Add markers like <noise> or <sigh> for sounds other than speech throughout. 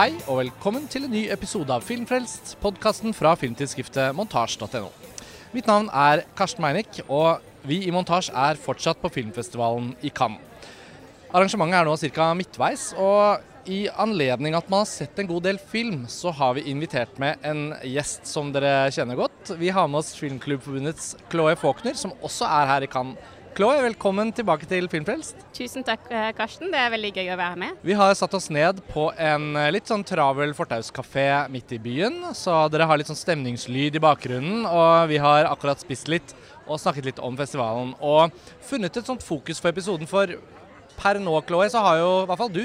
Hei og velkommen til en ny episode av Filmfrelst, podkasten fra filmtidsskriftet montasj.no. Mitt navn er Karsten Meinick, og vi i Montasj er fortsatt på filmfestivalen i Cannes. Arrangementet er nå ca. midtveis, og i anledning at man har sett en god del film, så har vi invitert med en gjest som dere kjenner godt. Vi har med oss Filmklubbforbundets Chloé Faulkner, som også er her i Cannes. Chloé, velkommen tilbake til Filmfrelst. Tusen takk, eh, Karsten. Det er veldig gøy å være med. Vi har satt oss ned på en eh, litt sånn travel fortauskafé midt i byen, så dere har litt sånn stemningslyd i bakgrunnen. Og vi har akkurat spist litt og snakket litt om festivalen. Og funnet et sånt fokus for episoden, for per nå, Chloé, så har jo i hvert fall du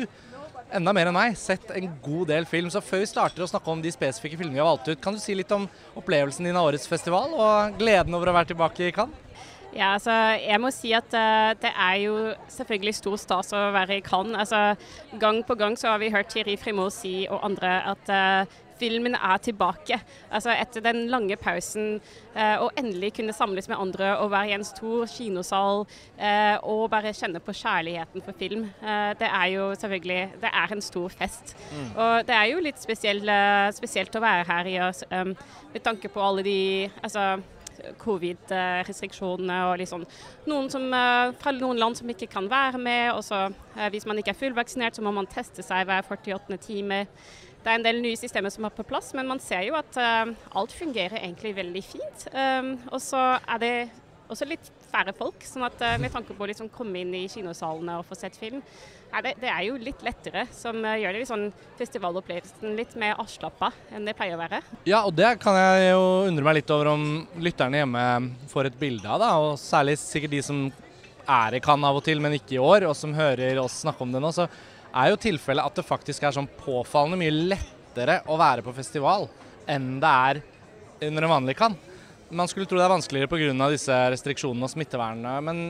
enda mer enn meg sett en god del film. Så før vi starter å snakke om de spesifikke filmene vi har valgt ut, kan du si litt om opplevelsen din av årets festival og gleden over å være tilbake i Cannes? Ja, altså, jeg må si at uh, det er jo selvfølgelig stor stas å være i Cannes. Altså, gang på gang så har vi hørt Thierry Frimot si og andre at uh, filmen er tilbake. Altså Etter den lange pausen, uh, å endelig kunne samles med andre og være i en stor kinosal og bare kjenne på kjærligheten for film. det er jo selvfølgelig det er en stor fest. Mm. Og det er jo litt spesielt, spesielt å være her i oss um, med tanke på alle de altså, covid-restriksjonene og liksom noen som, eh, fra noen land som ikke kan være med. og så eh, Hvis man ikke er fullvaksinert, så må man teste seg hver 48. time. Det er en del nye systemer som er på plass, men man ser jo at uh, alt fungerer egentlig veldig fint. Um, og så er det også litt færre folk, sånn at uh, med tanke på å liksom komme inn i kinosalene og få sett film, er det, det, er jo litt lettere, som uh, gjør det litt sånn festivalopplevelsen litt mer avslappa enn det pleier å være. Ja, og det kan jeg jo undre meg litt over om lytterne hjemme får et bilde av, da. Og særlig sikkert de som er i Cannes av og til, men ikke i år, og som hører oss snakke om det nå. så er jo tilfellet at det faktisk er sånn påfallende mye lettere å være på festival enn det er under en vanlig Cannes. Man skulle tro det er vanskeligere pga. disse restriksjonene og smittevernene, men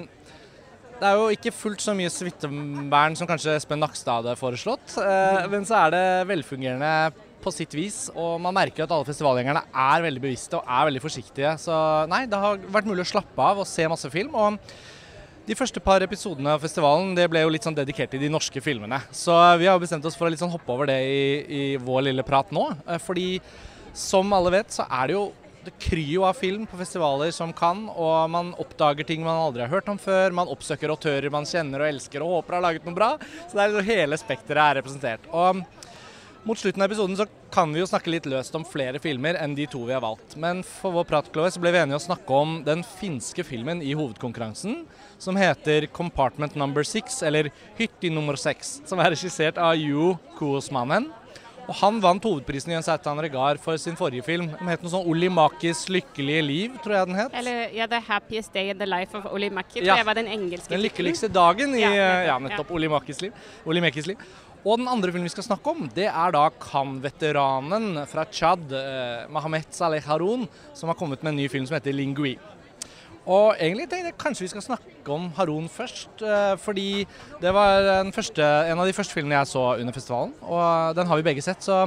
det er jo ikke fullt så mye smittevern som kanskje Espen Nakstad hadde foreslått. Eh, men så er det velfungerende på sitt vis, og man merker at alle festivalgjengerne er veldig bevisste og er veldig forsiktige. Så nei, det har vært mulig å slappe av og se masse film. og de første par episodene av festivalen det ble jo litt sånn dedikert til de norske filmene. Så vi har bestemt oss for å litt sånn hoppe over det i, i vår lille prat nå. Eh, fordi som alle vet, så er det jo det kryr jo av film på festivaler som kan, og man oppdager ting man aldri har hørt om før. Man oppsøker autører man kjenner og elsker og håper har laget noe bra. Så det er liksom hele spekteret er representert. Og mot slutten av episoden så kan vi jo snakke litt løst om flere filmer enn de to vi har valgt. Men for vår prat så ble vi enige å snakke om den finske filmen i hovedkonkurransen, som heter 'Compartment Number Six', eller 'Hytti nummer seks', som er regissert av Jo Koosmanen. Og Han vant hovedprisen i en Sautan Regar for sin forrige film. Den het noe sånn Olli Makis lykkelige liv, tror jeg den het. Eller ja, The Happiest Day in the Life of Olli Maki, tror ja. jeg var den engelske Den lykkeligste dagen i ja, nettopp, ja, nettopp Oli Makis liv. Oli Makis liv. Og den andre filmen vi skal snakke om, det er da Khan-veteranen fra Tsjad, eh, Mahamet Saleh Haroun, som har kommet med en ny film som heter Lingui. Og egentlig tenkte jeg kanskje vi skal snakke om Harun først. Eh, fordi det var første, en av de første filmene jeg så under festivalen, og den har vi begge sett. Så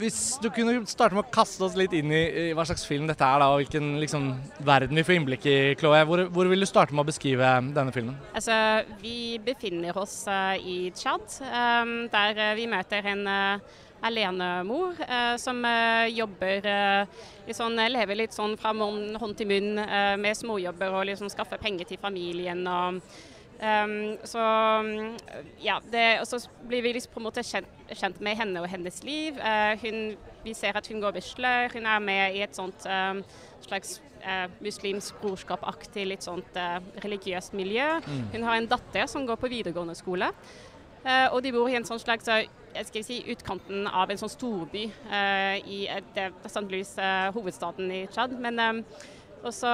hvis du kunne starte med å kaste oss litt inn i, i hva slags film dette er, da, og hvilken liksom, verden vi får innblikk i, Chloé. Hvor, hvor, vil du starte med å beskrive denne filmen? Altså, Vi befinner oss uh, i Tsjad, um, der uh, vi møter en uh, alenemor eh, som eh, jobber sånn, lever litt sånn fra hånd til munn med småjobber og liksom skaffer penger til familien. og Um, så ja, det, og så blir vi liksom på en måte kjent, kjent med henne og hennes liv. Uh, hun, vi ser at hun går bisler. Hun er med i et sånt um, slags uh, muslimsk brorskap-aktig litt sånt uh, religiøst miljø. Mm. Hun har en datter som går på videregående skole. Og de bor i en sånn slags jeg skal si, utkanten av en sånn storby uh, i. Louis, uh, hovedstaden i Tsjad. Men så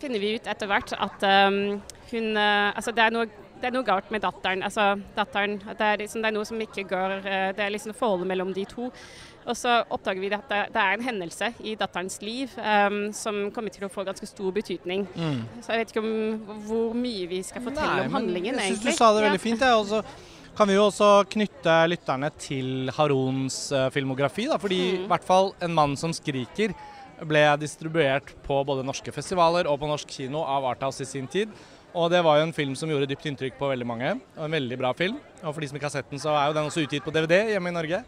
finner vi ut etter hvert at hun Altså det er, noe, det er noe galt med datteren. Altså datteren det er, liksom, det er noe som ikke går Det er liksom forholdet mellom de to. Og så oppdager vi at det, det er en hendelse i datterens liv um, som kommer til å få ganske stor betydning. Mm. Så jeg vet ikke om hvor mye vi skal fortelle Nei, om handlingen, egentlig. Jeg syns du sa det veldig ja. fint. Jeg, også kan vi jo også knytte lytterne til Harons uh, filmografi. Da, fordi mm. i hvert fall 'En mann som skriker' ble distribuert på både norske festivaler og på norsk kino av Arthouse i sin tid. Og det var jo en film som gjorde dypt inntrykk på veldig mange. Og en veldig bra film. Og for de som ikke har sett den, så er jo den også utgitt på DVD hjemme i Norge.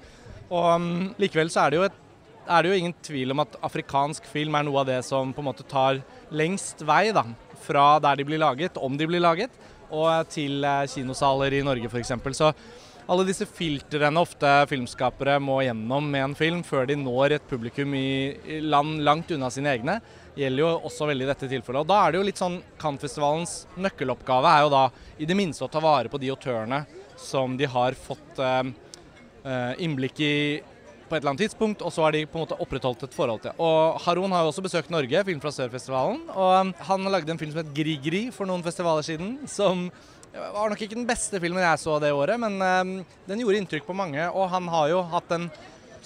Og um, likevel så er det, jo et, er det jo ingen tvil om at afrikansk film er noe av det som på en måte tar lengst vei da, fra der de blir laget, om de blir laget, og til eh, kinosaler i Norge f.eks. Så alle disse filtrene ofte filmskapere må gjennom med en film før de når et publikum i land langt unna sine egne, gjelder jo også veldig i dette tilfellet. Og Da er det jo litt sånn Cannes-festivalens nøkkeloppgave er jo da i det minste å ta vare på de autørene som de har fått eh, eh innblikk i på et eller annet tidspunkt, og så har de på en måte opprettholdt et forhold til. Og Haroun har jo også besøkt Norge, Film fra Sør-festivalen. Og han lagde en film som het Gri-Gri for noen festivaler siden. Som var nok ikke den beste filmen jeg så det året, men um, den gjorde inntrykk på mange. Og han har jo hatt en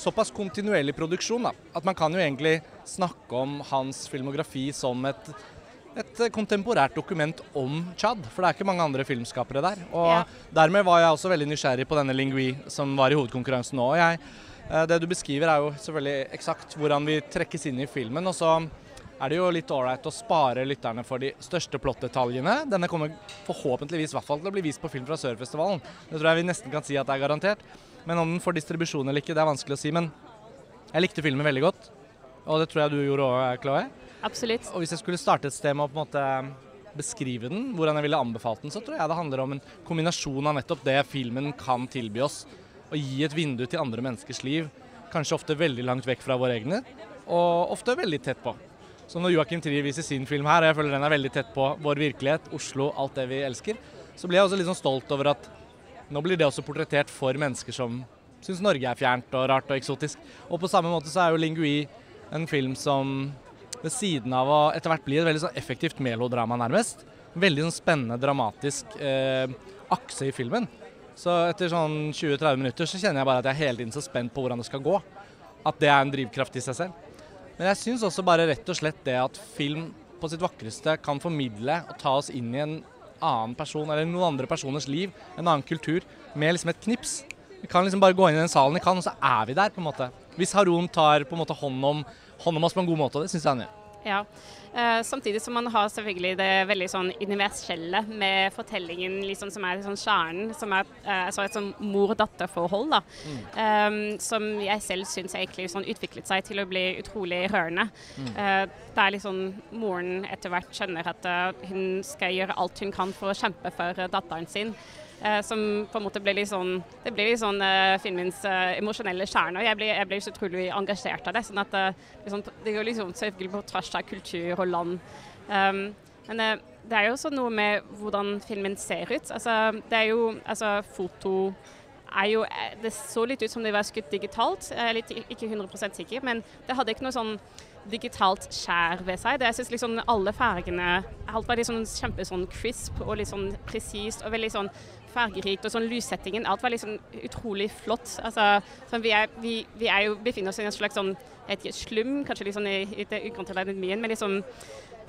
såpass kontinuerlig produksjon da, at man kan jo egentlig snakke om hans filmografi som et, et kontemporært dokument om Tsjad, For det er ikke mange andre filmskapere der. Og ja. dermed var jeg også veldig nysgjerrig på denne Lingui som var i hovedkonkurransen nå. og jeg, Det du beskriver er jo selvfølgelig eksakt hvordan vi trekkes inn i filmen. og så er det jo litt ålreit å spare lytterne for de største plottdetaljene. Denne kommer forhåpentligvis i hvert fall til å bli vist på Film fra Sør-festivalen. Det tror jeg vi nesten kan si at det er garantert. Men om den får distribusjon eller ikke, det er vanskelig å si. Men jeg likte filmen veldig godt. Og det tror jeg du gjorde òg, Chloé. Absolutt. Og hvis jeg skulle starte et sted med å på en måte beskrive den, hvordan jeg ville anbefalt den, så tror jeg det handler om en kombinasjon av nettopp det filmen kan tilby oss. Å gi et vindu til andre menneskers liv. Kanskje ofte veldig langt vekk fra våre egne, og ofte veldig tett på. Så når Joakim Trier viser sin film her, og jeg føler den er veldig tett på vår virkelighet, Oslo, alt det vi elsker, så blir jeg også litt sånn stolt over at nå blir det også portrettert for mennesker som syns Norge er fjernt og rart og eksotisk. Og på samme måte så er jo 'Lingui' en film som ved siden av å etter hvert bli et veldig sånn effektivt melodrama, nærmest, veldig sånn spennende, dramatisk eh, akse i filmen. Så etter sånn 20-30 minutter så kjenner jeg bare at jeg er hele tiden så spent på hvordan det skal gå. At det er en drivkraft i seg selv. Men jeg syns også bare rett og slett det at film på sitt vakreste kan formidle og ta oss inn i en annen person eller noen andre personers liv, en annen kultur, med liksom et knips. Vi kan liksom bare gå inn i den salen vi kan, og så er vi der, på en måte. Hvis Harun tar på en måte hånd om, hånd om oss på en god måte, og det syns jeg han gjør. Ja, Uh, Samtidig som man har selvfølgelig det veldig sånn universelle med fortellingen liksom, som er sånn kjernen, som er uh, et sånn mor-datter-forhold. da, mm. um, Som jeg selv syns egentlig sånn utviklet seg til å bli utrolig rørende. Mm. Uh, der liksom moren etter hvert skjønner at hun skal gjøre alt hun kan for å kjempe for datteren sin. Eh, som på en måte ble litt sånn Det ble litt sånn eh, filmens eh, emosjonelle kjerne. Og jeg ble, jeg ble så utrolig engasjert av det. sånn at liksom, Det går liksom selvfølgelig på tvers av kultur og land. Um, men det er jo også noe med hvordan filmen ser ut. Altså, det er jo Altså, foto er jo Det så litt ut som det var skutt digitalt. Jeg er litt, ikke 100 sikker, men det hadde ikke noe sånn digitalt skjær ved seg. Det, jeg synes liksom alle fargene Alt var litt sånn sånn crisp og litt sånn presist og veldig sånn fargerikt, og sånn lyssettingen. Alt var liksom utrolig flott. Altså, sånn, vi, er, vi, vi, er, jo, befinner oss i en slags sånn, et slum, kanskje litt sånn i, i det ukontrollerte men liksom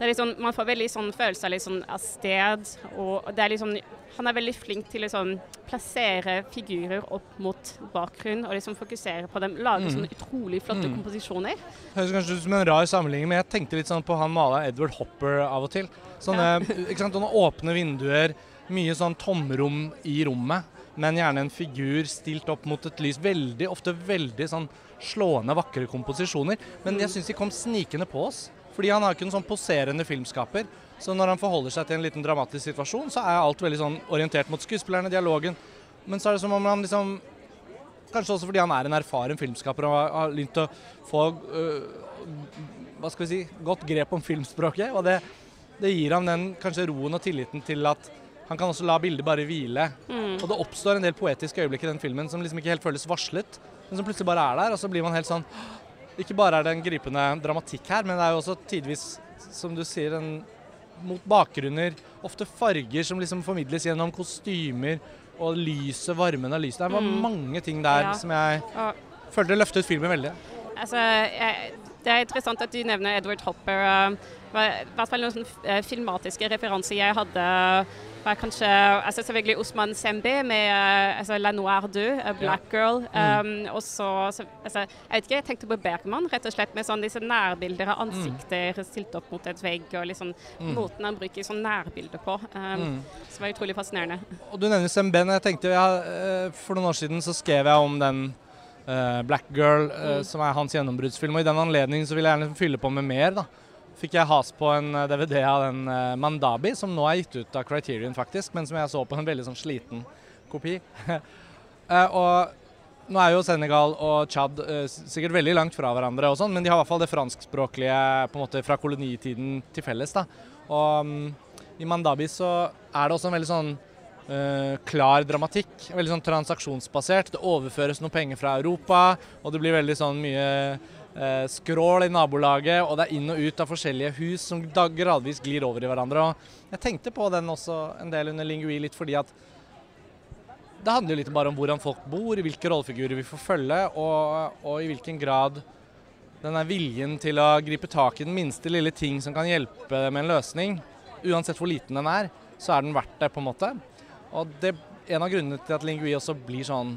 det er liksom, man får veldig sånn følelse av litt sånn av sted. og det er liksom, Han er veldig flink til å liksom plassere figurer opp mot bakgrunn og liksom fokusere på dem. Lage mm. sånne utrolig flotte mm. komposisjoner. Høres kanskje ut som en rar sammenligning, men jeg tenkte litt sånn på han maleren Edward Hopper av og til. Sånne, ja. <laughs> sånne åpne vinduer mye sånn tomrom i rommet, men gjerne en figur stilt opp mot et lys. Veldig, ofte veldig sånn slående, vakre komposisjoner. Men jeg syns de kom snikende på oss. Fordi han har ikke en sånn poserende filmskaper. Så når han forholder seg til en liten dramatisk situasjon, så er alt veldig sånn orientert mot skuespillerne, dialogen. Men så er det som om han liksom Kanskje også fordi han er en erfaren filmskaper og har begynt å få øh, hva skal vi si, godt grep om filmspråket. Og det, det gir ham den kanskje roen og tilliten til at han kan også la bildet bare hvile. Mm. Og det oppstår en del poetiske øyeblikk i den filmen som liksom ikke helt føles varslet, men som plutselig bare er der. Og så blir man helt sånn Ikke bare er det en gripende dramatikk her, men det er jo også tidvis, som du sier, en mot bakgrunner, ofte farger som liksom formidles gjennom kostymer og lyset, varmen av lyset. Det var mm. mange ting der ja. som jeg følte løftet filmen veldig. Altså, jeg, det er interessant at du nevner Edward Hopper. I hvert fall noen sånne uh, filmatiske referanser jeg hadde var kanskje altså Selvfølgelig Osman Sembe med uh, altså La Noire du, A Black ja. Girl. Um, mm. Og så, så altså, Jeg vet ikke, jeg tenkte på Bergman, rett og slett med sånn disse nærbilder av ansikter mm. stilt opp mot et vegg, og liksom mm. måten han bruker sånn nærbilder på. Um, mm. Som var utrolig fascinerende. Og Du nevner Sembe. Jeg tenkte, ja, For noen år siden så skrev jeg om den uh, Black Girl, uh, som er hans gjennombruddsfilm. Og i den anledning så vil jeg gjerne fylle på med mer. da fikk jeg has på en DVD eh, av den uh, Mandabi, som nå er gitt ut av Criterion, faktisk, men som jeg så på en veldig sånn sliten kopi. uh, <laughs> og nå er jo Senegal og Tsjad uh, sikkert veldig langt fra hverandre, og sånn, men de har i hvert fall det franskspråklige på en måte fra kolonitiden til felles. da. Og um, i Mandabi så er det også en veldig sånn klar dramatikk. Veldig sånn transaksjonsbasert. Det overføres noen penger fra Europa, og det blir veldig sånn mye eh, skrål i nabolaget, og det er inn og ut av forskjellige hus som gradvis glir over i hverandre. Og jeg tenkte på den også en del under Lingui, litt fordi at det handler jo litt bare om hvordan folk bor, hvilke rollefigurer vi får følge, og, og i hvilken grad denne viljen til å gripe tak i den minste lille ting som kan hjelpe med en løsning, uansett hvor liten den er, så er den verdt det, på en måte. Og det, En av grunnene til at Lingui også blir sånn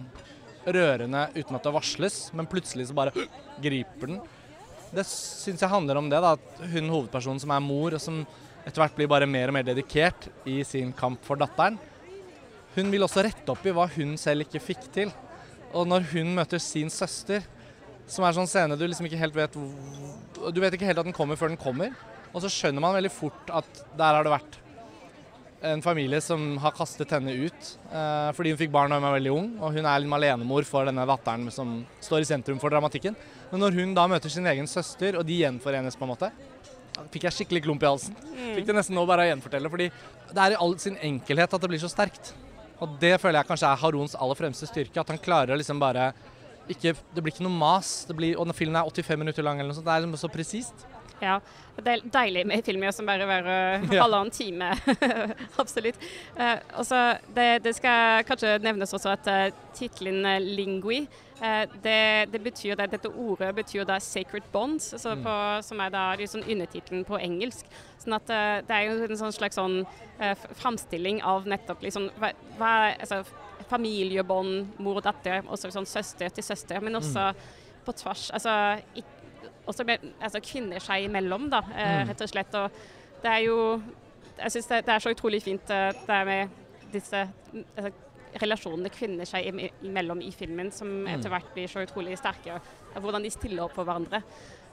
rørende uten at det varsles, men plutselig så bare griper den. Det syns jeg handler om det, da, at hun hovedpersonen som er mor, og som etter hvert blir bare mer og mer dedikert i sin kamp for datteren, hun vil også rette opp i hva hun selv ikke fikk til. Og når hun møter sin søster, som er sånn scene du liksom ikke helt vet Du vet ikke helt at den kommer før den kommer. Og så skjønner man veldig fort at der har det vært en familie som har kastet henne ut eh, fordi hun fikk barn da hun var veldig ung. Og hun er en alenemor for denne datteren som står i sentrum for dramatikken. Men når hun da møter sin egen søster, og de gjenforenes på en måte, fikk jeg skikkelig klump i halsen. Mm. Fikk det nesten nå bare å gjenfortelle. fordi det er i all sin enkelhet at det blir så sterkt. Og det føler jeg kanskje er Harons aller fremste styrke. At han klarer å liksom bare ikke, Det blir ikke noe mas. Blir, og filmen er 85 minutter lang, eller noe sånt, det er liksom så presist. Ja, det er deilig med filmer som bare varer <laughs> ja. halvannen time. <laughs> Absolutt. Uh, også, det, det, skal kanskje nevnes også at uh, tittelen uh, 'Lingui' det, det, betyr det, Dette ordet betyr da 'sacred bonds', altså mm. på, som er da liksom undertittelen på engelsk. Sånn at Det er jo en sånn slags sånn, framstilling av nettopp liksom, hva, hva, altså, familiebånd, mor og datter, også sånn søster til søster, men også mm. på tvers. altså ikke også altså kvinner seg imellom, da, eh, mm. rett og slett. Og det er jo Jeg syns det, det, er så utrolig fint eh, det er med disse altså, relasjonene kvinner seg imellom i filmen, som mm. etter hvert blir så utrolig sterke. Og hvordan de stiller opp for hverandre.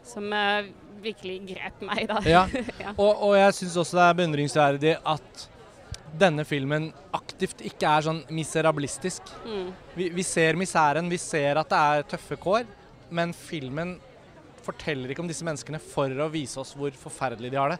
Som uh, virkelig grep meg, da. Ja. <laughs> ja. Og, og, jeg syns også det er beundringsverdig at denne filmen aktivt ikke er sånn miserabilistisk. Mm. Vi, vi, ser miseren, vi ser at det er tøffe kår, men filmen forteller ikke om disse menneskene for å vise oss hvor forferdelig de har det.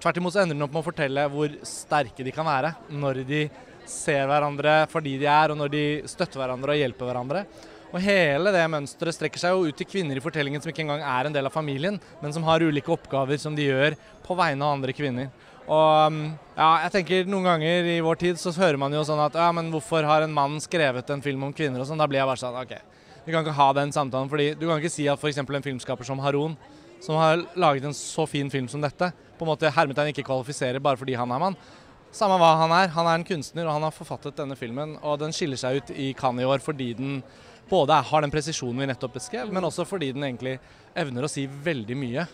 Tvert imot så ender den opp med å fortelle hvor sterke de kan være når de ser hverandre for de de er, og når de støtter hverandre og hjelper hverandre. Og Hele det mønsteret strekker seg jo ut til kvinner i fortellingen som ikke engang er en del av familien, men som har ulike oppgaver som de gjør på vegne av andre kvinner. Og um, ja, jeg tenker Noen ganger i vår tid så hører man jo sånn at ja, men hvorfor har en mann skrevet en film om kvinner og sånn. Da blir jeg bare sånn OK, vi kan ikke ha den samtalen. fordi Du kan ikke si at f.eks. en filmskaper som Haron, som har laget en så fin film som dette, på en måte hermetegn ikke kvalifiserer bare fordi han er mann. Samme hva han er. Han er en kunstner, og han har forfattet denne filmen. Og den skiller seg ut i Cannes i år fordi den både har den presisjonen vi nettopp beskrev, men også fordi den egentlig evner å si veldig mye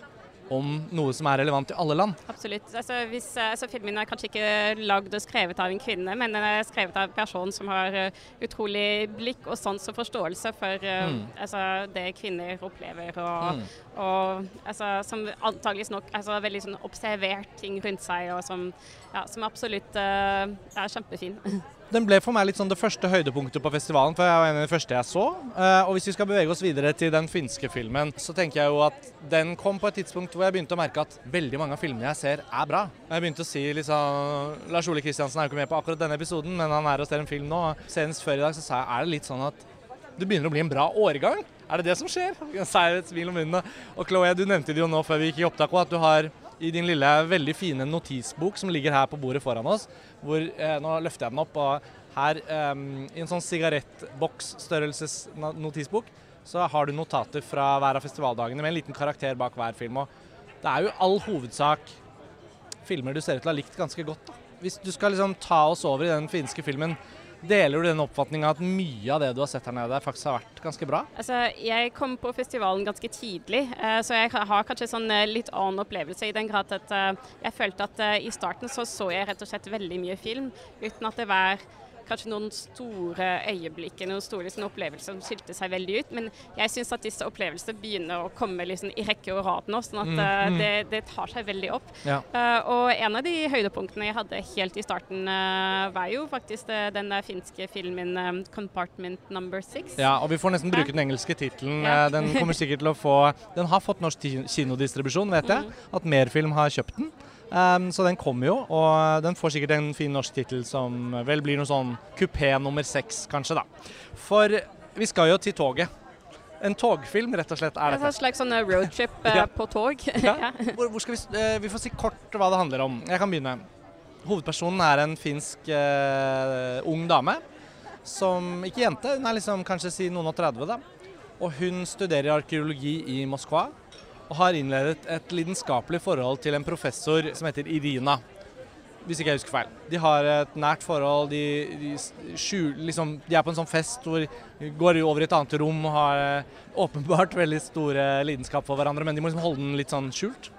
om noe som er relevant i alle land. Absolutt. Altså, hvis, eh, altså, filmen er kanskje ikke lagd og skrevet av en kvinne, men den er skrevet av en person som har uh, utrolig blikk og sans og forståelse for uh, mm. altså, det kvinner opplever, og, mm. og altså, som antageligvis nok altså, veldig sånn observert ting rundt seg, og som, ja, som absolutt uh, er kjempefin. <laughs> Den ble for meg litt sånn det første høydepunktet på festivalen, for jeg var en av de første jeg så. Eh, og hvis vi skal bevege oss videre til den finske filmen, så tenker jeg jo at den kom på et tidspunkt hvor jeg begynte å merke at veldig mange av filmene jeg ser, er bra. Jeg begynte å si liksom Lars Ole Kristiansen er jo ikke med på akkurat denne episoden, men han er og ser en film nå. Senest før i dag så sa jeg er det litt sånn at det begynner å bli en bra årgang. Er det det som skjer? <laughs> Jeg sier et smil om munnen. Og Chloé, du nevnte det jo nå før vi gikk i opptak at du har i din lille, veldig fine notisbok som ligger her på bordet foran oss. hvor, eh, Nå løfter jeg den opp. og Her eh, i en sånn sigarettboksstørrelses notisbok så har du notater fra hver av festivaldagene med en liten karakter bak hver film. og Det er jo all hovedsak filmer du ser ut til å ha likt ganske godt. da. Hvis du skal liksom ta oss over i den finske filmen, deler du den oppfatninga at mye av det du har sett her nede, faktisk har vært ganske bra? Altså, jeg kom på festivalen ganske tidlig, eh, så jeg har kanskje sånn eh, litt annen opplevelse. I den grad at eh, jeg følte at i starten så, så jeg rett og slett veldig mye film, uten at det var kanskje noen store øyeblikker, noen store liksom, opplevelser som skilte seg veldig ut. Men jeg syns at disse opplevelsene begynner å komme liksom, i rekke og rad nå, sånn at mm, uh, det, det, tar seg veldig opp. Ja. Uh, og en av de høydepunktene jeg hadde helt i starten, uh, var jo faktisk den der finske filmen um, 'Compartment Number Six'. Ja, og vi får nesten bruke den engelske tittelen. Ja. den kommer sikkert til å få Den har fått norsk kinodistribusjon, vet jeg. Mm. At Merfilm har kjøpt den. Um, så den kommer jo, og den får sikkert en fin norsk tittel som vel blir noe sånn kupé nummer seks, kanskje, da. For vi skal jo til toget. En togfilm, rett og slett, er dette. En slags sånn eh, roadtrip uh, <laughs> ja. på tog. <laughs> ja. Hvor, hvor, skal vi, uh, vi får si kort hva det handler om. Jeg kan begynne. Hovedpersonen er en finsk uh, ung dame. Som Ikke jente, hun er liksom kanskje si noen og 30, da. Og hun studerer arkeologi i Moskva og har innledet et lidenskapelig forhold til en professor som heter Irina. Hvis ikke jeg husker feil. De har et nært forhold. De, de, skjul, liksom, de er på en sånn fest hvor de går over i et annet rom og har eh, åpenbart <laughs> veldig store lidenskap for hverandre, men de må liksom holde den litt sånn skjult.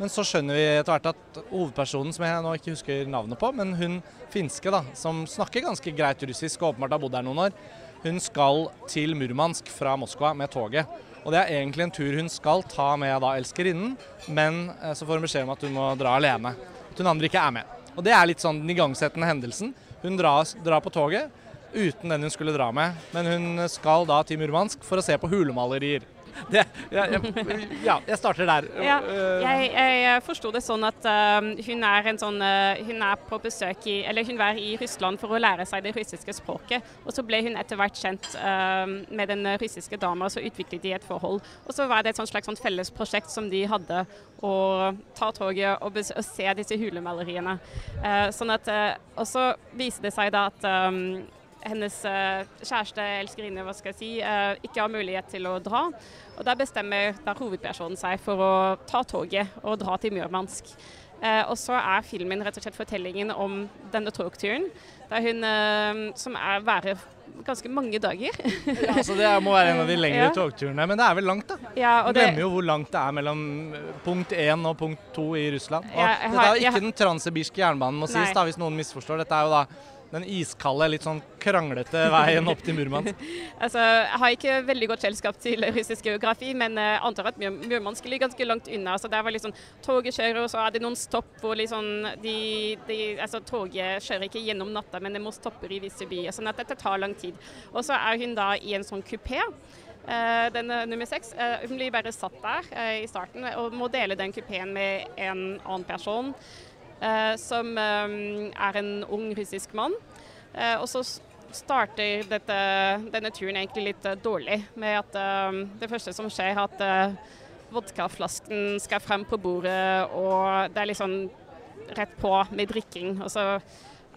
Men så skjønner vi etter hvert at hovedpersonen, som jeg nå ikke husker navnet på, men hun finske, da, som snakker ganske greit russisk og åpenbart har bodd her noen år, hun skal til Murmansk fra Moskva med toget. Og det er egentlig en tur hun skal ta med da elskerinnen, men eh, så får hun beskjed om at hun må dra alene. At hun andre ikke er med. Og det er litt sånn den igangsettende hendelsen. Hun drar, drar på toget uten den hun skulle dra med, men hun skal da til Murmansk for å se på hulemalerier. <laughs> Det, ja, jeg, ja, jeg starter der. Ja, jeg, jeg forsto det sånn at uh, hun er en sånn uh, Hun er på besøk i Eller hun var i Russland for å lære seg det russiske språket. Og så ble hun etter hvert kjent uh, med den russiske dama, og så utviklet de et forhold. Og så var det et slags sånn felles prosjekt som de hadde, å ta toget og, og se disse hulemaleriene. sånn at Og så viste det seg da at um, hennes uh, kjæreste, elskerinne, hva skal jeg si, uh, ikke har mulighet til å dra. Og der bestemmer der hovedpersonen seg for å ta toget og dra til Murmansk. Uh, og så er filmen rett og slett fortellingen om denne togturen, der hun, som er varer ganske mange dager. ja, så Det må være en av de <laughs> lengre ja. togturene, men det er vel langt, da? Ja, og du glemmer det... jo hvor langt det er mellom punkt 1 og punkt 2 i Russland. Og ja, har, dette er jo ikke jeg... den transsibirske jernbanen, må sies, da, hvis noen misforstår. Dette er jo da den iskalde, litt sånn kranglete veien opp til Murmansk? <laughs> altså, jeg har ikke veldig godt kjennskap til russisk geografi, men jeg uh, antar at Murmansk ligger ganske langt unna. så der var liksom Toget kjører, og så er det noen stopp hvor liksom de, de, altså, Toget kjører ikke gjennom natta, men det må stoppe i visse byer. sånn at dette tar lang tid. Og så er hun da i en sånn kupé. Uh, den nummer seks. Uh, hun blir bare satt der i starten og må dele den kupeen med en annen person. Eh, som eh, er en ung russisk mann. Eh, og så starter dette, denne turen egentlig litt dårlig, med at det første som skjer, er at vodkaflasken skal frem på bordet, og det er litt sånn rett på med drikking. og så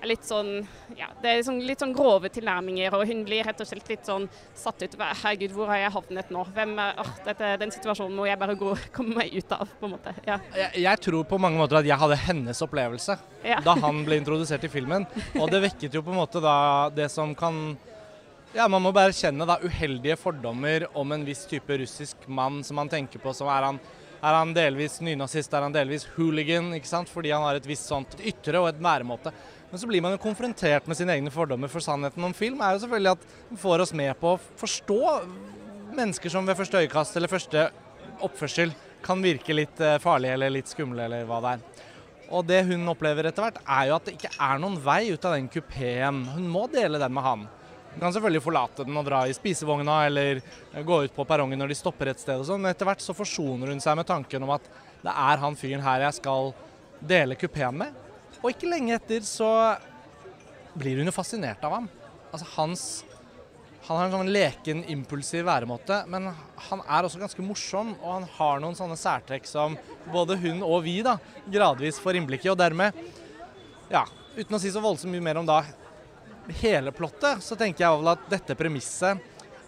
litt sånn ja, det er sånn, litt sånn grove tilnærminger, og hun blir rett og slett litt sånn satt ut. Herregud, hvor har jeg havnet nå? Hvem, oh, dette, den situasjonen må jeg bare gå, <laughs> komme meg ut av, på en måte. Ja. Jeg, jeg, tror på mange måter at jeg hadde hennes opplevelse ja. da han ble introdusert i filmen. Og det vekket jo på en måte da det som kan ja, Man må bare kjenne da uheldige fordommer om en viss type russisk mann som man tenker på som er han er han delvis nynazist, er han delvis hooligan, ikke sant? fordi han har et visst sånt ytre og et væremåte. Men så blir man jo konfrontert med sine egne fordommer, for sannheten om film er jo selvfølgelig at den får oss med på å forstå mennesker som ved første øyekast eller første oppførsel kan virke litt eh, farlige eller litt skumle eller hva det er. Og det hun opplever etter hvert, er jo at det ikke er noen vei ut av den kupeen. Hun må dele den med han. Hun kan selvfølgelig forlate den og dra i spisevogna eller gå ut på perrongen når de stopper et sted og sånn, men etter hvert så forsoner hun seg med tanken om at det er han fyren her jeg skal dele kupeen med. Og ikke lenge etter så blir hun jo fascinert av ham. Altså hans Han har en sånn leken, impulsiv væremåte, men han er også ganske morsom, og han har noen sånne særtrekk som både hun og vi da gradvis får innblikk i, og dermed Ja, uten å si så voldsomt mye mer om da hele plottet, så tenker jeg vel at dette premisset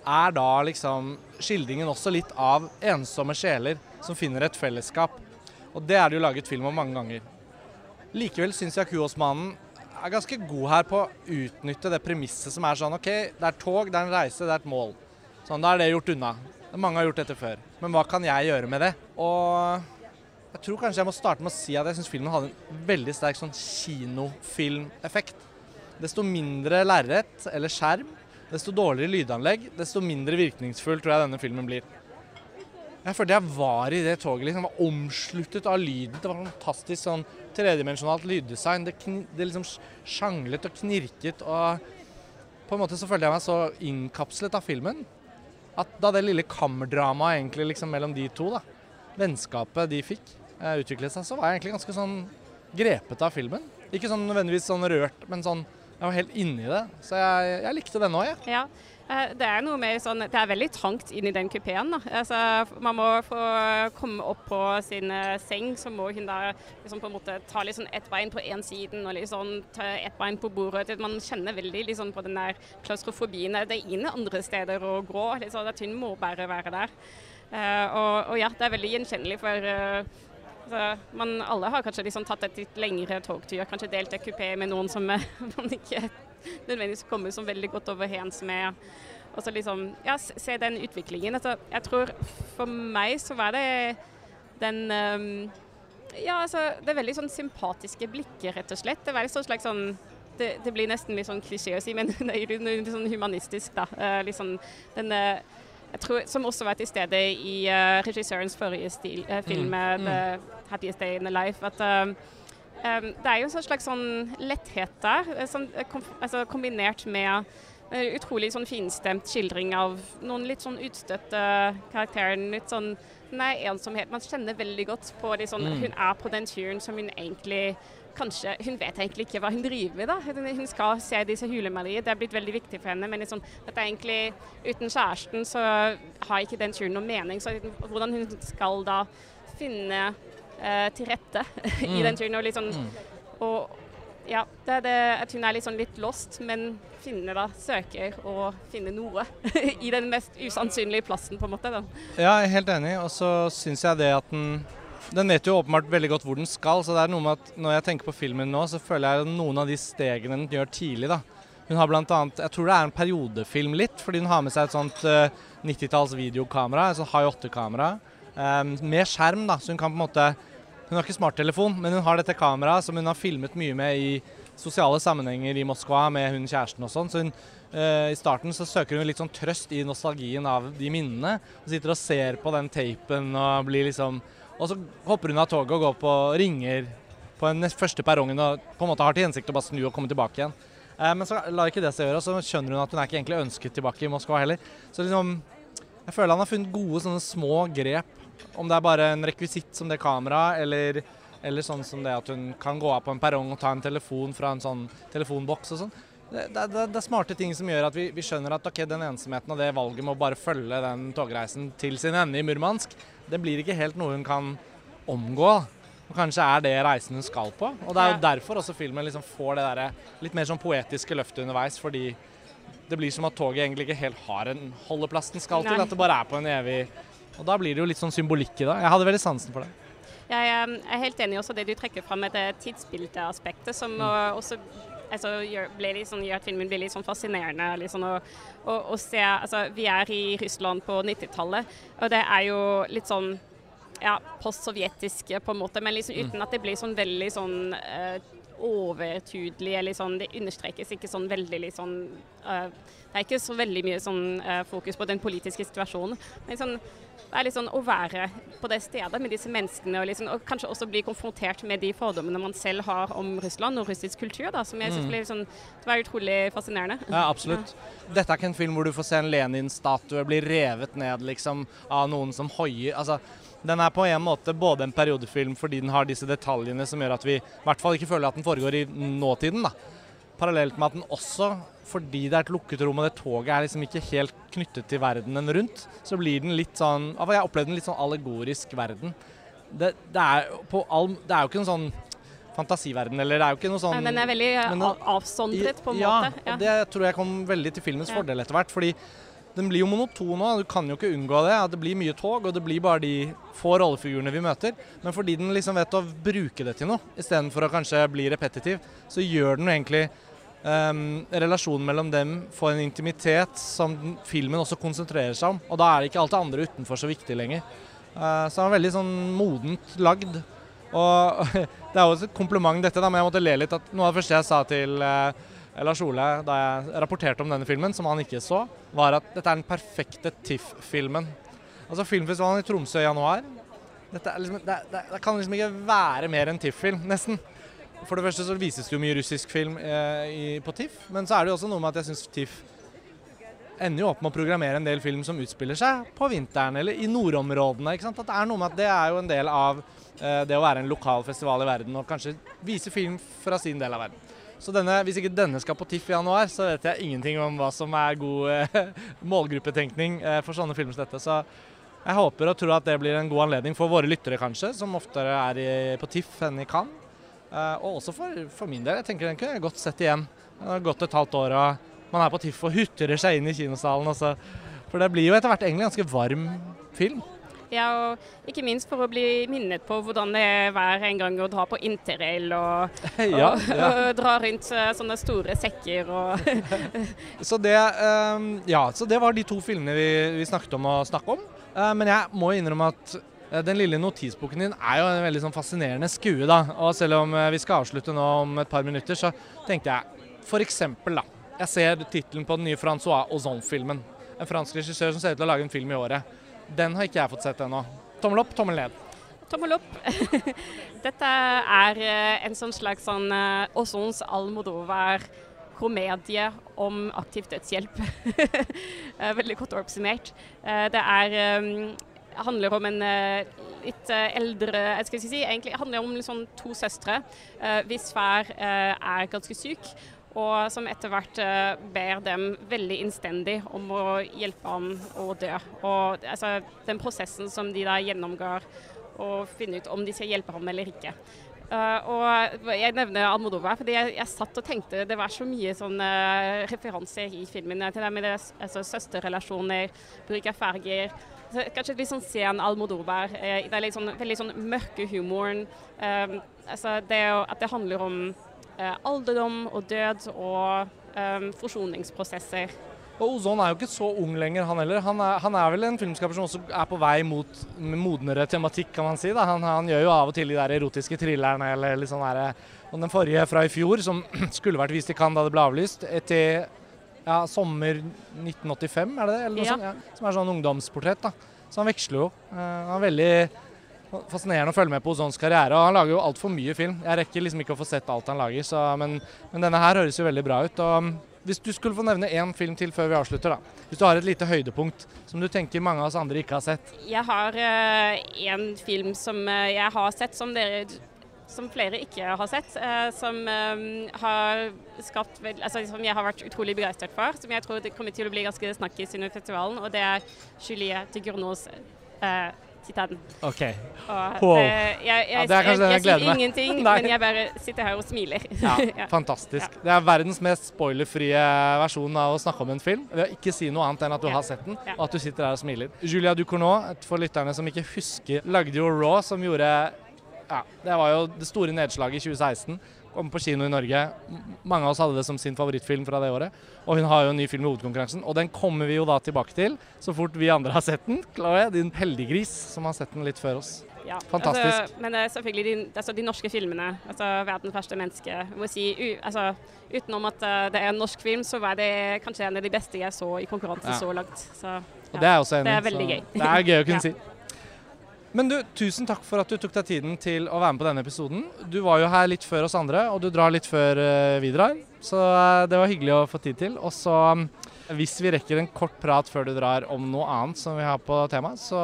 er da liksom skildringen også litt av ensomme sjeler som finner et fellesskap. Og det er det jo laget film om mange ganger. Likevel syns jeg Kuåsmannen er ganske god her på å utnytte det premisset som er sånn OK, det er tog, det er en reise, det er et mål. Sånn, Da er det gjort unna. Mange har gjort dette før. Men hva kan jeg gjøre med det? Og jeg tror kanskje jeg må starte med å si at jeg syns filmen hadde en veldig sterk sånn kinofilmeffekt. Desto mindre lerret eller skjerm, desto dårligere lydanlegg, desto mindre virkningsfull tror jeg denne filmen blir. Jeg følte jeg var i det toget. liksom, var omsluttet av lyden. Det var fantastisk sånn tredimensjonalt lyddesign. Det, det liksom sjanglet og knirket. og På en måte så følte jeg meg så innkapslet av filmen at da det lille kammerdramaet egentlig liksom mellom de to, da, vennskapet de fikk, eh, utviklet seg, så var jeg egentlig ganske sånn grepet av filmen. Ikke sånn nødvendigvis sånn rørt, men sånn jeg var helt inni det. Så jeg, jeg likte den òg, jeg. Ja. Eh, Det er noe med sånn Det er veldig trangt i den kupeen. Altså, man må få komme opp på sin eh, seng, så må hun da liksom på en måte ta litt sånn ett bein på én siden og liksom ta ett bein på bordet. Man kjenner veldig liksom på den der klaustrofobien. Det er ingen andre steder å gå. Liksom, at hun må bare være der. Eh, og, og ja, det er veldig gjenkjennelig for eh, Altså, man, alle har kanskje liksom tatt et litt lengre togtur, kanskje delt et kupé med noen som <laughs> man ikke <laughs> nødvendigvis kommer så veldig godt overens med. Og så liksom, ja, se den utviklingen. Altså, jeg tror for meg så var det den um, Ja, altså, det er veldig sånn sympatiske blikket, rett og slett. Det var sånn slags sånn det, det blir nesten litt sånn klisjé å si, men <laughs> det er jo litt sånn humanistisk, da. Uh, litt sånn den uh, jeg tror, som også var til stede i uh, regissørens forrige stil, film, Mm, mm. The Happiest Day in the Life. At, det er jo en slags sånn letthet der, eh, sånn, eh, altså, kombinert med en utrolig sånn finstemt skildring av noen litt sånn utstøtte karakterer. Litt sånn nei, ensomhet. Man kjenner veldig godt på det sånn, Mm. Hun er på den turen som hun egentlig Kanskje, Hun vet egentlig ikke hva hun driver med. da. Hun hun skal se disse hulemaleriene. Det er blitt veldig viktig for henne. Men liksom, at det egentlig, uten kjæresten så har ikke den turen noen mening. Så hvordan hun skal da finne eh, til rette <laughs> i Mm. den turen. Og, litt sånn, Mm. og ja, det er det at hun er litt sånn litt lost, men finner da, søker å finne noe <laughs> i den mest usannsynlige plassen, på en måte. da. Ja, jeg er helt enig. Og så syns jeg det at den Den vet jo åpenbart veldig godt hvor den skal. Så det er noe med at når jeg tenker på filmen nå, så føler jeg noen av de stegene den gjør tidlig, da. Hun har blant annet Jeg tror det er en periodefilm litt, fordi hun har med seg et sånt uh, 90-talls videokamera, et sånt high 8-kamera, eh, med skjerm, da. Så hun kan på en måte Hun har ikke smarttelefon, men hun har dette kameraet som hun har filmet mye med i sosiale sammenhenger i Moskva med hun kjæresten og sånn. Så hun, eh, i starten så søker hun litt sånn trøst i nostalgien av de minnene. Og sitter og ser på den tapen og blir liksom Og så hopper hun av toget og går på ringer på den første perrongen og på en måte har til hensikt å bare snu og komme tilbake igjen. Eh, men så lar ikke det seg gjøre, og så skjønner hun at hun er ikke egentlig ønsket tilbake i Moskva heller. Så liksom Jeg føler han har funnet gode sånne små grep. Om det er bare en rekvisitt som det kameraet, eller, eller sånn som det at hun kan gå av på en perrong og ta en telefon fra en sånn telefonboks og sånn. Det, det, det, er smarte ting som gjør at vi, vi skjønner at ok, den ensomheten og det valget med å bare følge den togreisen til sin ende i Murmansk, det blir ikke helt noe hun kan omgå. Og kanskje er det reisen hun skal på. Og det er jo derfor også filmen liksom får det der litt mer sånn poetiske løftet underveis, fordi det blir som at toget egentlig ikke helt har en holdeplass den skal til, at det bare er på en evig Og da blir det jo litt sånn symbolikk i det. Jeg hadde veldig sansen for det. Jeg eh, er helt enig også det du trekker fram med det tidsbildeaspektet, som eh, også altså, gjør, litt sånn, gjør at filmen blir litt sånn fascinerende. Litt sånn, og, og, å se, altså, vi er i Russland på 90-tallet, og det er jo litt sånn ja, postsovjetiske på en måte, men liksom uten at det blir sånn veldig sånn eh, overtydelig. Eller sånn, det understrekes ikke sånn veldig liksom, eh, Det er ikke så veldig mye sånn uh, fokus på den politiske situasjonen. Men sånn, det er litt sånn å være på det stedet med disse menneskene, og, liksom, og kanskje også bli konfrontert med de fordommene man selv har om Russland og russisk kultur, da, som jeg synes Mm. blir sånn, det var utrolig fascinerende. Ja, absolutt. Dette er ikke en film hvor du får se en Lenin-statue bli revet ned liksom, av noen som hoier. Altså, den er på en måte både en periodefilm fordi den har disse detaljene som gjør at vi i hvert fall ikke føler at den foregår i nåtiden. da. Parallelt med at den også, fordi det er et lukket rom og det toget er liksom ikke helt knyttet til verdenen rundt, så blir den litt sånn Jeg opplevde den litt sånn allegorisk verden. Det, det, er, all, det er jo ikke en sånn fantasiverden, eller det er jo ikke noe sånn Nei, den er veldig men avsondret på en ja, måte. og det tror jeg kom veldig til filmens Ja. fordel etter hvert. Fordi den blir jo monoton nå, du kan jo ikke unngå det. at Det blir mye tog, og det blir bare de få rollefigurene vi møter. Men fordi den liksom vet å bruke det til noe, istedenfor å kanskje bli repetitiv, så gjør den jo egentlig um, relasjonen mellom dem får en intimitet som filmen også konsentrerer seg om. Og da er det ikke alt det andre utenfor så viktig lenger. Uh, så den er veldig sånn modent lagd. Og <laughs> det er jo et kompliment dette, da, men jeg måtte le litt at noe av det første jeg sa til uh, Lars Ole da jeg rapporterte om denne filmen, som han ikke så, var at dette er den perfekte TIFF-filmen. Altså Filmfestivalen i Tromsø i januar. Liksom, det, det, det, kan liksom ikke være mer enn TIFF-film, nesten. For det første så vises det jo mye russisk film eh, i, på TIFF, men så er det jo også noe med at jeg syns TIFF ender jo opp med å programmere en del film som utspiller seg på vinteren eller i nordområdene. ikke sant? At Det er noe med at det er jo en del av eh, det å være en lokal festival i verden og kanskje vise film fra sin del av verden. Så denne, hvis ikke denne skal på TIFF i januar, så vet jeg ingenting om hva som er god eh, <laughs> målgruppetenkning eh, for sånne filmer som dette. Så jeg håper og tror at det blir en god anledning for våre lyttere, kanskje, som oftere er på TIFF enn i Cannes. Eh, og også for, for, min del. Jeg tenker den kunne jeg godt sett igjen. Det har gått et halvt år, og man er på TIFF og hutrer seg inn i kinosalen. Også. For det blir jo etter hvert egentlig en ganske varm film. Ja, og ikke minst for å bli minnet på hvordan det er hver en gang å dra på interrail og, <laughs> ja, og, ja. og, dra rundt eh, sånne store sekker og <laughs> så, det, um, ja, så det var de to filmene vi, vi snakket om å snakke om. Uh, men jeg må innrømme at den lille notisboken din er jo en veldig sånn fascinerende skue. da, og Selv om vi skal avslutte nå om et par minutter, så tenkte jeg f.eks. da, jeg ser tittelen på den nye Francois Ozon-filmen. En fransk regissør som ser ut til å lage en film i året. Den har ikke jeg fått sett ennå. Tommel opp, tommel ned. Tommel opp. <laughs> Dette er eh, en sånn slags sånn Ozons eh, Almodovar komedie om aktiv dødshjelp. <laughs> Eh, veldig kort oppsummert. Det er handler om en litt eldre jeg skal si, egentlig handler om liksom to søstre hvis far er ganske syk og som etter hvert uh, ber dem veldig innstendig om å hjelpe ham å dø. Og altså, den prosessen som de da gjennomgår og finne ut om de skal hjelpe ham eller ikke. Uh, og Jeg nevner Almodovar fordi jeg, jeg, satt og tenkte det var så mye sånne referanser i filmen til det med det, altså, søsterrelasjoner, bruk av farger. Kanskje litt sånn sen Almodovar. Uh, det er litt sånn, veldig sånn mørke humoren. Um, altså det at det handler om Eh, alderdom og død og um, forsoningsprosesser. Og Ozon er jo ikke så ung lenger, han heller. Han er, han er vel en filmskaper som også er på vei mot modnere tematikk, kan man si. Han, han, gjør jo av og til de der erotiske thrillerne eller litt sånn der Og den forrige fra i fjor, som <clears throat> skulle vært vist i Cannes da det ble avlyst, etter ja, sommer 1985, er det det? Eller noe ja. sånt? Ja. Som er sånn ungdomsportrett. da. Så han veksler jo. Han er veldig fascinerende å følge med på Ozons karriere. og Han lager jo altfor mye film. Jeg rekker liksom ikke å få sett alt han lager, så, men, men, denne her høres jo veldig bra ut. og um, Hvis du skulle få nevne én film til før vi avslutter, da. Hvis du har et lite høydepunkt som du tenker mange av oss andre ikke har sett? Jeg har uh, en film som uh, jeg har sett som dere som flere ikke har sett, eh, som eh, har skapt altså, som jeg har vært utrolig begeistret for. Som jeg tror det kommer til å bli ganske snakkis under festivalen, og det er Juliette Gurnos uh, Titanen. Ok. Og det, jeg, jeg, ja, jeg, jeg, sier ingenting, <laughs> men jeg bare sitter her og smiler. <laughs> <laughs> Ja, fantastisk. Det er verdens mest spoilerfrie versjon av å snakke om en film. Ved å ikke si noe annet enn at du har sett den, og at du sitter der og smiler. Julia Ducournau, for lytterne som ikke husker, lagde jo Raw, som gjorde ja, Det var jo det store nedslaget i 2016 kom på kino i Norge. Mange av oss hadde det som sin favorittfilm fra det året. Og hun har jo en ny film i hovedkonkurransen, og den kommer vi jo da tilbake til så fort vi andre har sett den. Chloé, din heldiggris som har sett den litt før oss. Ja, Fantastisk. Altså, men selvfølgelig de, altså, de, norske filmene. altså 'Verdens verste menneske'. må si, u, altså, Utenom at uh, det er en norsk film, så var det kanskje en av de beste jeg så i konkurranse ja. så langt. Så, ja. Og det er også enig. det er veldig gøy. Det er gøy å kunne <laughs> si. Men du, tusen takk for at du tok deg tiden til å være med på denne episoden. Du var jo her litt før oss andre, og du drar litt før uh, vi drar. Så uh, det var hyggelig å få tid til. Og så, um, hvis vi rekker en kort prat før du drar om noe annet som vi har på temaet, så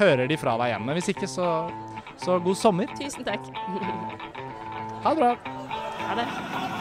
hører de fra deg igjen. Men hvis ikke, så, så god sommer. Tusen takk. ha det bra. Ha det.